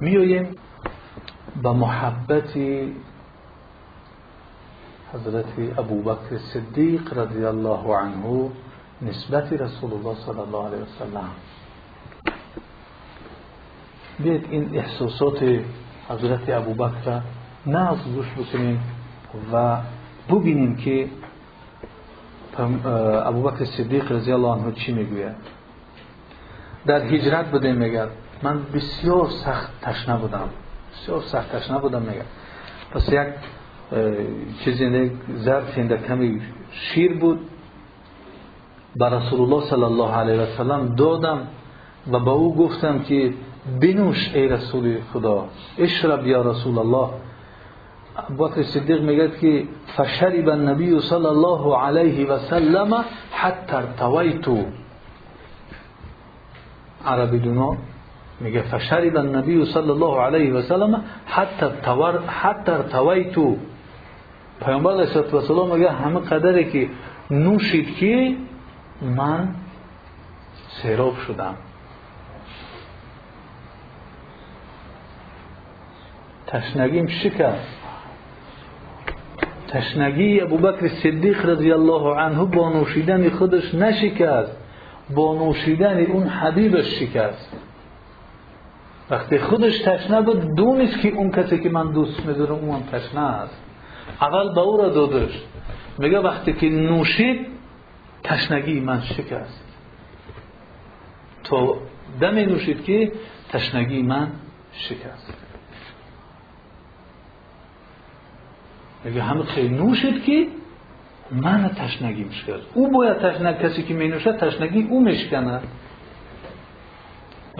میویم به محبت حضرت ابوبکر صدیق رضی الله عنه نسبت رسول الله صلی الله علیه وسلم. بیاید این احساسات حضرت ابوبکر ناز گوش بکنیم و ببینیم که ابوبکر صدیق رضی الله عنه چی می‌گوید. در هجرت بوده میگه من بسیار سخت تشنه بودم. بسیار سخت تشنه بودم میگه پس یک چیزی ظرف کمی شیر بود. به رسول الله صلی الله علیه و سلم دادم و به او گفتم که بنوش ای رسول خدا. اشرب یا رسول الله بکر صدیق میگه که فشرب النبی صلی الله علیه و سلم حتی ارتویتو عربی دونا میگه فشرب النبی صلی الله علیه و سلم حتی حتی ارتویتو. پیامبر علیه و سلام میگه همه قدری که نوشید که من سیراب شدم. تشنگیم شکست تشنگی ابوبکر صدیق رضی الله عنه با نوشیدن خودش نشکست با نوشیدن اون حبیبش شکست. وقتی خودش تشنه بود دونست که اون کسی که من دوست میدارم اون هم تشنه است. اول به او را دادش. میگه وقتی که نوشید تشنگی من شکست. تو دم نوشید که تشنگی من شکست. میگه همه خیلی نوشید که من تشنگی میشکست او باید تشنگ کسی که می نوشد تشنگی او میشکنه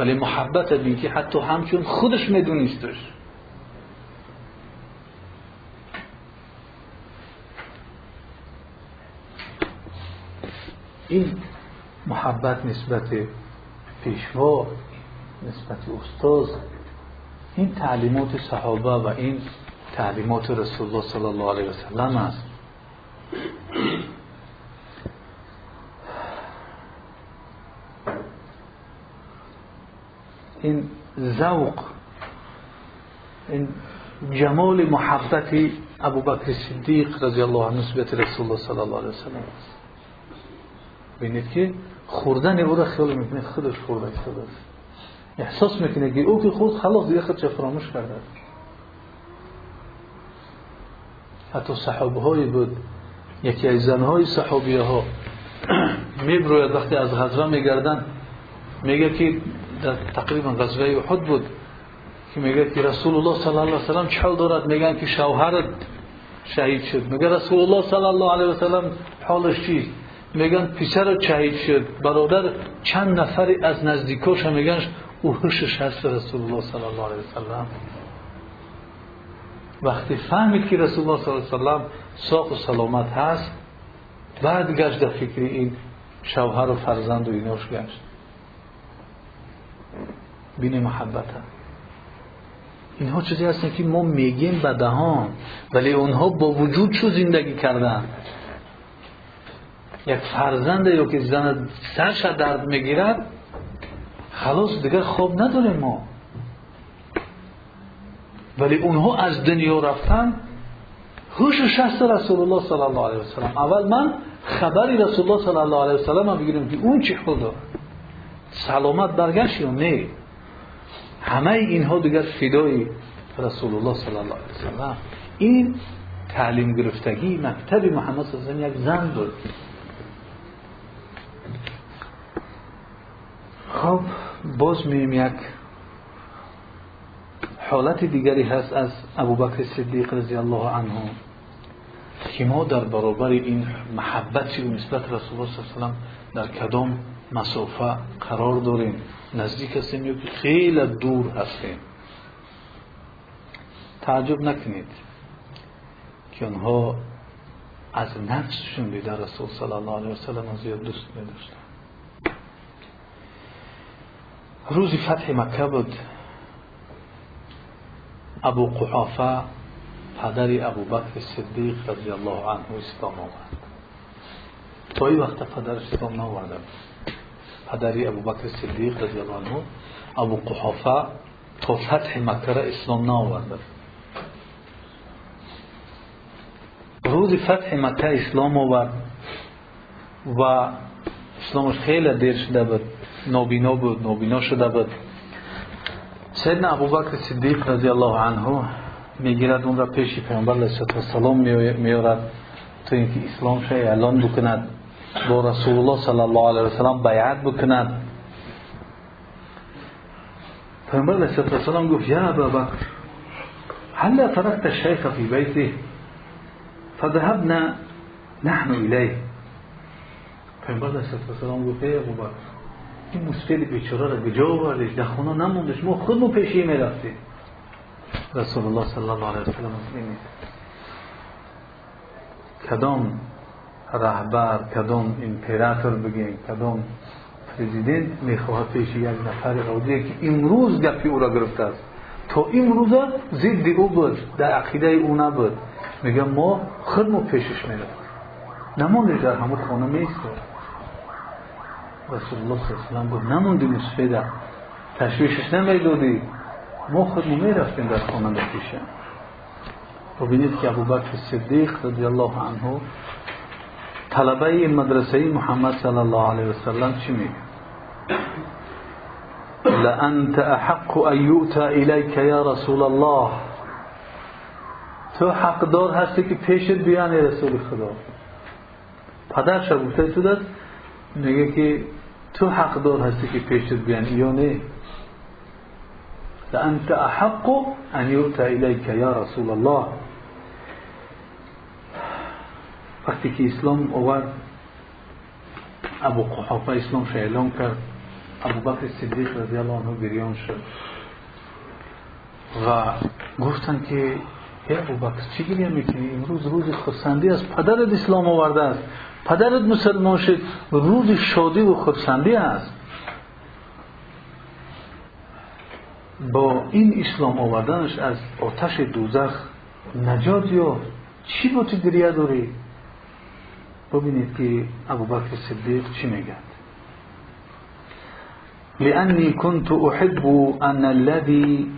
ولی محبت که حتی همچون خودش میدونیستش این محبت نسبت پیشوا نسبت استاز این تعلیمات صحابه و این تعلیمات رسول الله صلی الله علیه و سلم است. این ذوق این جمال محبت ابوبکر صدیق رضی الله عنه نسبت رسول الله صلی الله علیه و سلم است. ببینید که خوردن او را خیال می‌کنه خودش خورده شده احساس می‌کنه که او که خود خلاص دیگه خودش فراموش کرده حتی صحابه های بود یکی از زنهای صحابیه ها میبروید وقتی از غزوه میگردن میگه که در تقریبا غزوه احد بود که میگه که رسول الله صلی الله علیه و سلم چه دارد؟ میگن که شوهرت شهید شد. میگه رسول الله صلی الله علیه و سلم حالش چیست میگن پسر شهید شد. برادر چند نفری از نزدیکاش میگن او هوشش هست رسول الله صلی الله علیه و سلم وقتی فهمید که رسول الله صلی الله علیه و سلم ساق و سلامت هست بعد گشت در فکر این شوهر و فرزند و ایناش گشت. بین محبت هم. اینها چیزی هستن که ما میگیم به دهان ولی اونها با وجود چو زندگی کردن. یک فرزند یا که زن سرش درد می‌گیرد خلاص دیگر خواب نداریم ما. ولی اونها از دنیا رفتن. هوش و شست رسول الله صلی الله علیه وسلم اول من خبری رسول الله صلی الله علیه وسلم بگیرم که اون چی خدا؟ سلامت برگشت یا نه؟ همه اینها دیگر فدای رسول الله صلی الله علیه وسلم این تعلیم گرفتگی مکتب محمد صلی الله علیه یک زن بود. خب باز میم یک حالت دیگری هست از ابوبکر صدیق رضی الله عنه که ما در برابر این محبتی و نسبت رسول الله صلی الله علیه و در کدام مسافه قرار داریم. نزدیک هستیم یا خیلی دور هستیم. تعجب نکنید که آنها از نفسشون دیده رسول صلی الله علیه و سلم زیاد دوست می داشتن روزی فتح مکه بود. ابو قحافه پدر ابو بکر صدیق رضی الله عنه اسلام آورد این وقت پدرش اسلام ناورده پدری ابو بکر صدیق رضی الله عنه ابو قحافه تا فتح مکه را اسلام نآورده روز فتح مکه اسلام آورد و اسلامش خیلی دیر شده بود نابینا بود نابینا شده بود. سیدنا ابوبکر صدیق رضی الله عنه می‌گیرد اون را پیش پیامبر علیه السلام میارد تو اینکه اسلام شه اعلان بکند. با رسول الله صلی الله علیه وسلم بیعت بکند پیامبر علیه السلام گفت یا ابوبکر هل تركت الشيخ في بيته فذهبنا نحن الیه پیامبر علیه السلام گفت ای ابوبکر این مسفید بیچاره را به جا آوردش در خونه نموندش ما خودمون پیشی می‌رفتیم رسول الله صلی الله علیه وسلم کدام رهبر کدام امپراتور بگیم کدام پرزیدنت می‌خواهد پیش یک نفر عادی که امروز گپی او را گرفته است. تا امروز ضد او بود در عقیده او نبود میگم ما خودمون پیشش می‌رفت نماندش در همون خانه میستاد رسول الله صلی الله علیه و گفت نموندی مسفیده تشویشش نمی‌دادی. ما خودمون می‌رفتیم در خانه پیشه ببینید که ابوبکر صدیق رضی الله عنه طلبه مدرسه محمد صلی الله علیه وسلم چی میگن؟ لأنت أحق أن يؤتى إليك يا رسول الله. تو حق دار هستی که پیشت بیان رسول خدا. پدر شب گفته تو دست میگه که تو حق دار هستی که پیشت بیان یا نه؟ لأنت أحق أن يؤتى إليك يا رسول الله. وقتی که اسلام آورد ابو قحافه اسلام اعلام کرد ابو بکر صدیق رضی الله عنه گریان شد. و گفتن که ای ابو بکر چی گریه می‌کنی؟ امروز روز خرسندی است. پدرت اسلام آورده است. پدرت مسلمان شد. روز شادی و خرسندی است. با این اسلام آوردنش از آتش دوزخ نجات یا چی با تو گریه داری؟ ببینید که ابو بکر صدیق چی میگد لأني كنت أحب أن الذي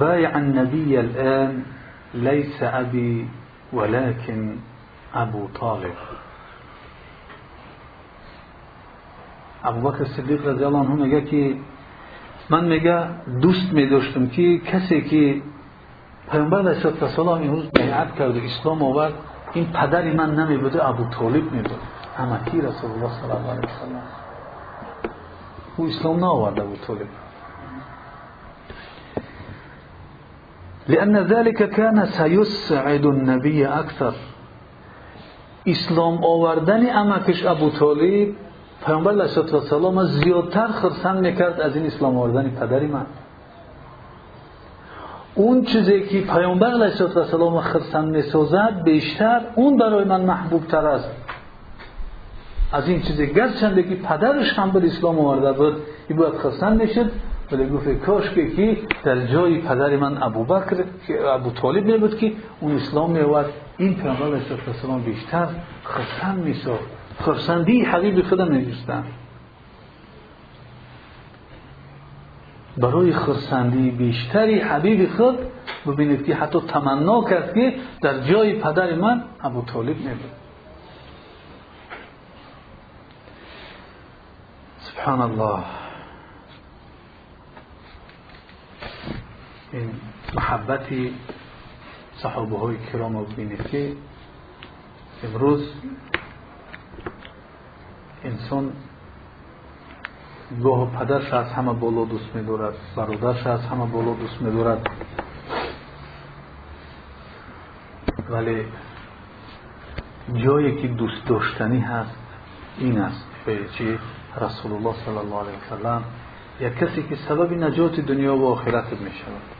بايع النبي الآن ليس أبي ولكن أبو طالب. ابو بکر صدیق رضی الله عنه میگه که من میگه دوست میداشتم که کسی که پیامبر علیه السلام امروز بیعت کرد و اسلام آورد این پدری من نمی بوده ابو طالب می بود همکی رسول الله صلی الله علیه وسلم او اسلام نآورده ابو طالب. لأن ذلك كان سيسعد النبي أكثر. اسلام آوردن امکش ابو طالب پیامبر علیه السلام زیادتر خرسند می‌کرد از این اسلام آوردن پدری من. اون چیزی که پیامبر علیه السلام خرسند می‌سازد بیشتر اون برای من محبوب تر است. از این چیزی گرچنده که پدرش هم به اسلام آورده بود این باید خرسند می‌شد ولی گفت کاش که کی در جای پدر من ابو بکر ابو طالب می بود که اون اسلام می آورد این پیامبر علیه السلام بیشتر خرسند میساخت. خرسندی حبیب خدا میجستند برای خرسندی بیشتری حبیب خود ببینید که حتی تمنا کرد که در جای پدر من ابو طالب نبود. سبحان الله این محبتی صحابه های کرام رو ببینید که امروز انسان گاه پدرش از همه بالا دوست میدارد برادرش از همه بالا دوست میدارد. ولی جایی که دوست داشتنی هست این است. چی؟ رسول الله صلی الله علیه وسلم یک کسی که سبب نجات دنیا و آخرت می شود